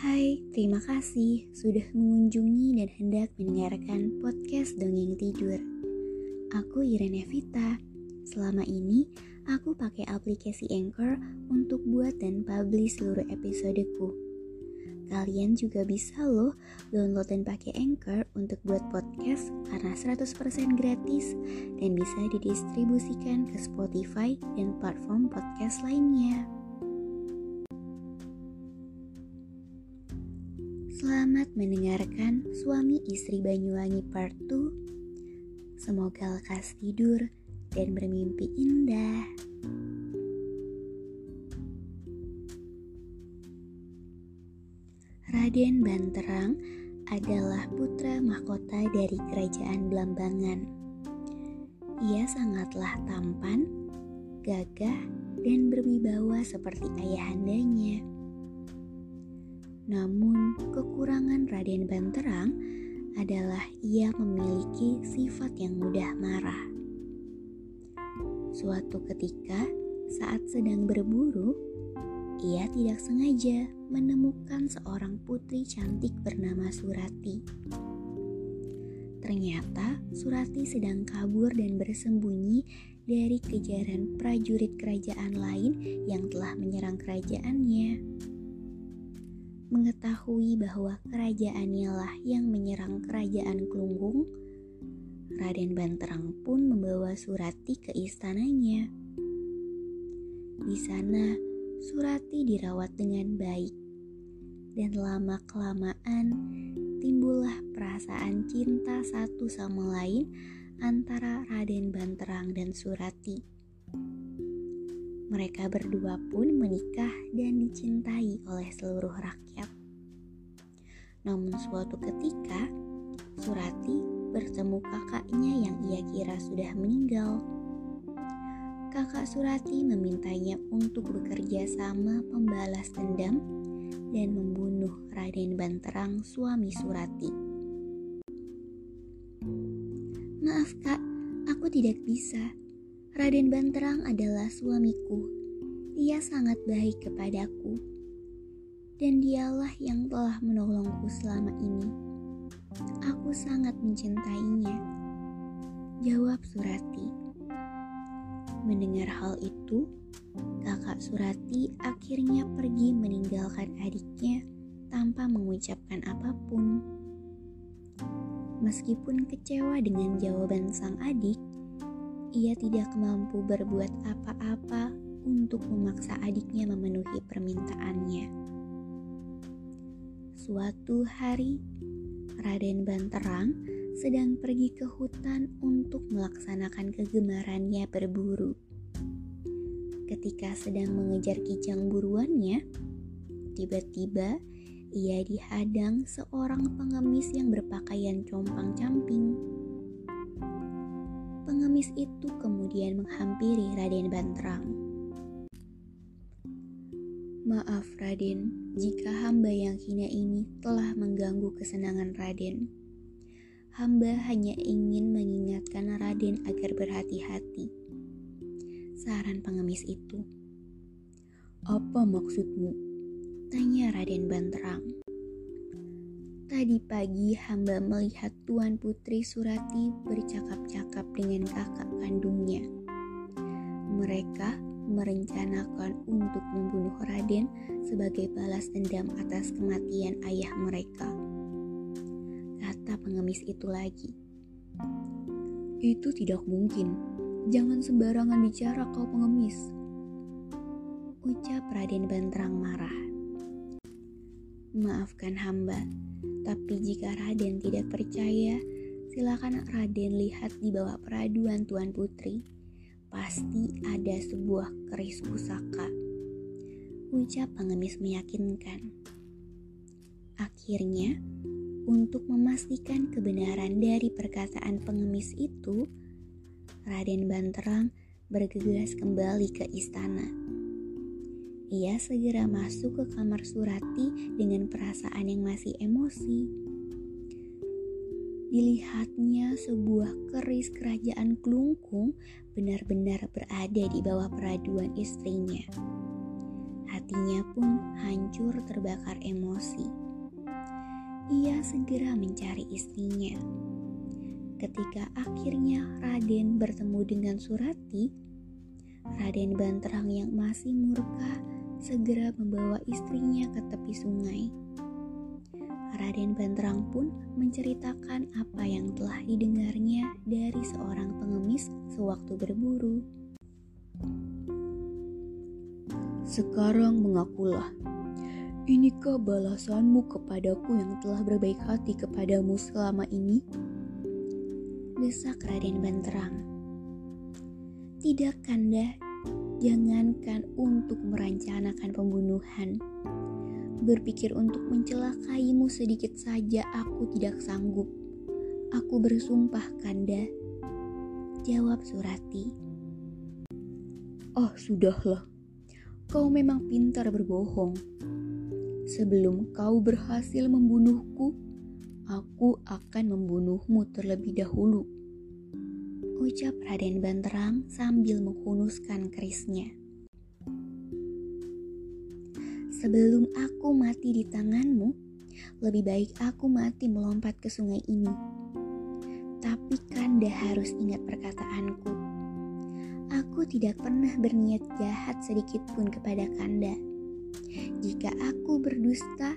Hai, terima kasih sudah mengunjungi dan hendak mendengarkan podcast Dongeng Tidur. Aku Irene Vita. Selama ini, aku pakai aplikasi Anchor untuk buat dan publish seluruh episodeku. Kalian juga bisa loh download dan pakai Anchor untuk buat podcast karena 100% gratis dan bisa didistribusikan ke Spotify dan platform podcast lainnya. Selamat mendengarkan Suami Istri Banyuwangi Part 2. Semoga lekas tidur dan bermimpi indah. Raden Banterang adalah putra mahkota dari kerajaan Blambangan. Ia sangatlah tampan, gagah, dan berwibawa seperti ayahandanya. Namun, kekurangan Raden Banterang adalah ia memiliki sifat yang mudah marah. Suatu ketika, saat sedang berburu, ia tidak sengaja menemukan seorang putri cantik bernama Surati. Ternyata Surati sedang kabur dan bersembunyi dari kejaran prajurit kerajaan lain yang telah menyerang kerajaannya. Mengetahui bahwa kerajaannya lah yang menyerang kerajaan Klunggung, Raden Banterang pun membawa Surati ke istananya. Di sana, Surati dirawat dengan baik, dan lama-kelamaan timbullah perasaan cinta satu sama lain antara Raden Banterang dan Surati. Mereka berdua pun menikah dan dicintai oleh seluruh rakyat. Namun suatu ketika, Surati bertemu kakaknya yang ia kira sudah meninggal kakak Surati memintanya untuk bekerja sama membalas dendam dan membunuh Raden Banterang suami Surati. Maaf kak, aku tidak bisa. Raden Banterang adalah suamiku. Dia sangat baik kepadaku. Dan dialah yang telah menolongku selama ini. Aku sangat mencintainya. Jawab Surati. Mendengar hal itu, kakak Surati akhirnya pergi meninggalkan adiknya tanpa mengucapkan apa pun. Meskipun kecewa dengan jawaban sang adik, ia tidak mampu berbuat apa-apa untuk memaksa adiknya memenuhi permintaannya. Suatu hari, Raden Banterang sedang pergi ke hutan untuk melaksanakan kegemarannya berburu. Ketika sedang mengejar kijang buruannya, tiba-tiba ia dihadang seorang pengemis yang berpakaian compang-camping. Pengemis itu kemudian menghampiri Raden Banterang. Maaf Raden, jika hamba yang hina ini telah mengganggu kesenangan Raden hamba hanya ingin mengingatkan Raden agar berhati-hati. Saran pengemis itu. Apa maksudmu? Tanya Raden Banterang. Tadi pagi hamba melihat Tuan Putri Surati bercakap-cakap dengan kakak kandungnya. Mereka merencanakan untuk membunuh Raden sebagai balas dendam atas kematian ayah mereka. Kata pengemis itu lagi. Itu tidak mungkin. Jangan sembarangan bicara kau pengemis. Ucap Raden Banterang marah. Maafkan hamba, tapi jika Raden tidak percaya, silakan Raden lihat di bawah peraduan Tuan Putri. Pasti ada sebuah keris pusaka. Ucap pengemis meyakinkan. Akhirnya, untuk memastikan kebenaran dari perkataan pengemis itu, Raden Banterang bergegas kembali ke istana. Ia segera masuk ke kamar Surati dengan perasaan yang masih emosi. Dilihatnya sebuah keris kerajaan Klungkung benar-benar berada di bawah peraduan istrinya. Hatinya pun hancur terbakar emosi. Ia segera mencari istrinya. Ketika akhirnya Raden bertemu dengan Surati, Raden Banterang yang masih murka segera membawa istrinya ke tepi sungai. Raden Banterang pun menceritakan apa yang telah didengarnya dari seorang pengemis sewaktu berburu. Sekarang mengakulah, inikah balasanmu kepadaku yang telah berbaik hati kepadamu selama ini? Desak Raden Banterang. Tidak kanda, Jangankan untuk merencanakan pembunuhan, berpikir untuk mencelakaimu sedikit saja aku tidak sanggup. Aku bersumpah, Kanda. Jawab Surati. Oh, sudahlah. Kau memang pintar berbohong. Sebelum kau berhasil membunuhku, aku akan membunuhmu terlebih dahulu ucap Raden Banterang sambil menghunuskan kerisnya. Sebelum aku mati di tanganmu, lebih baik aku mati melompat ke sungai ini. Tapi Kanda harus ingat perkataanku. Aku tidak pernah berniat jahat sedikit pun kepada Kanda. Jika aku berdusta,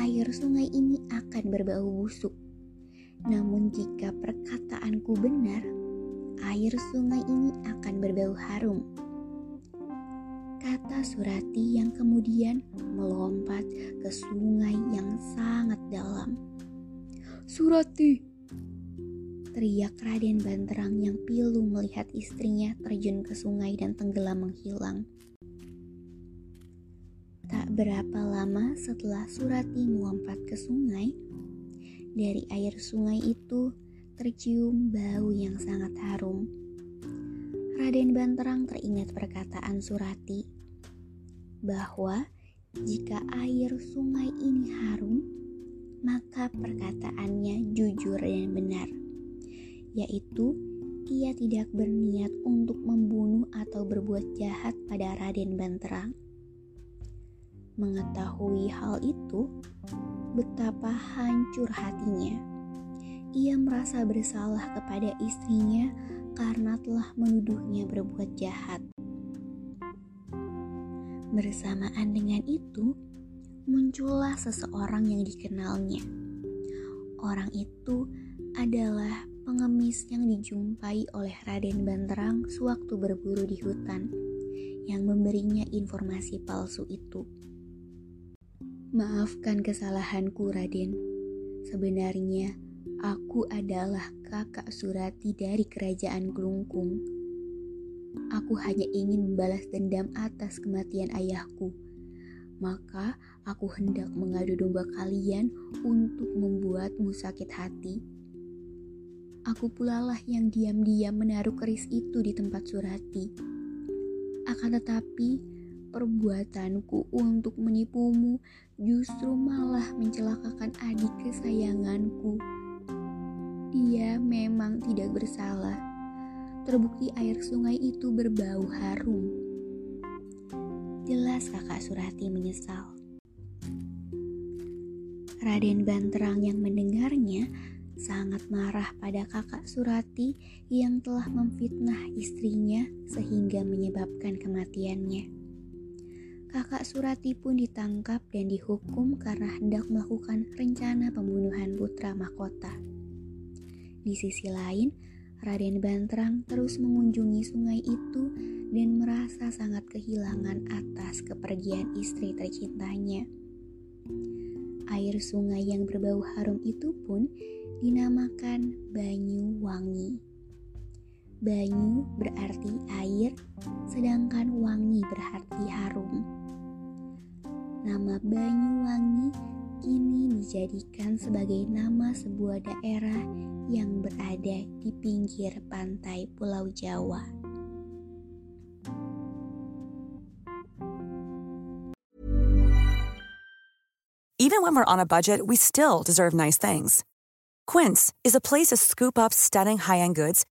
air sungai ini akan berbau busuk. Namun jika perkataanku benar, air sungai ini akan berbau harum. Kata Surati yang kemudian melompat ke sungai yang sangat dalam. Surati! Teriak Raden Banterang yang pilu melihat istrinya terjun ke sungai dan tenggelam menghilang. Berapa lama setelah Surati melompat ke sungai, dari air sungai itu tercium bau yang sangat harum. Raden Banterang teringat perkataan Surati bahwa jika air sungai ini harum, maka perkataannya jujur dan benar, yaitu ia tidak berniat untuk membunuh atau berbuat jahat pada Raden Banterang. Mengetahui hal itu, betapa hancur hatinya ia merasa bersalah kepada istrinya karena telah menuduhnya berbuat jahat. Bersamaan dengan itu, muncullah seseorang yang dikenalnya. Orang itu adalah pengemis yang dijumpai oleh Raden Banterang sewaktu berburu di hutan, yang memberinya informasi palsu itu. Maafkan kesalahanku, Raden. Sebenarnya, Aku adalah kakak Surati dari kerajaan Glungkung. Aku hanya ingin membalas dendam atas kematian ayahku. Maka aku hendak mengadu domba kalian untuk membuatmu sakit hati. Aku pula lah yang diam-diam menaruh keris itu di tempat Surati. Akan tetapi, perbuatanku untuk menipumu justru malah mencelakakan adik kesayanganku. Ia memang tidak bersalah. Terbukti air sungai itu berbau harum. Jelas kakak Surati menyesal. Raden Banterang yang mendengarnya sangat marah pada kakak Surati yang telah memfitnah istrinya sehingga menyebabkan kematiannya. Kakak Surati pun ditangkap dan dihukum karena hendak melakukan rencana pembunuhan putra mahkota. Di sisi lain, Raden Bantrang terus mengunjungi sungai itu dan merasa sangat kehilangan atas kepergian istri tercintanya. Air sungai yang berbau harum itu pun dinamakan Banyu Wangi. Banyu berarti air, sedangkan wangi berarti harum. Nama Banyuwangi kini dijadikan sebagai nama sebuah daerah yang berada di pinggir pantai Pulau Jawa. Even when we're on a budget, we still deserve nice things. Quince is a place to scoop up stunning high-end goods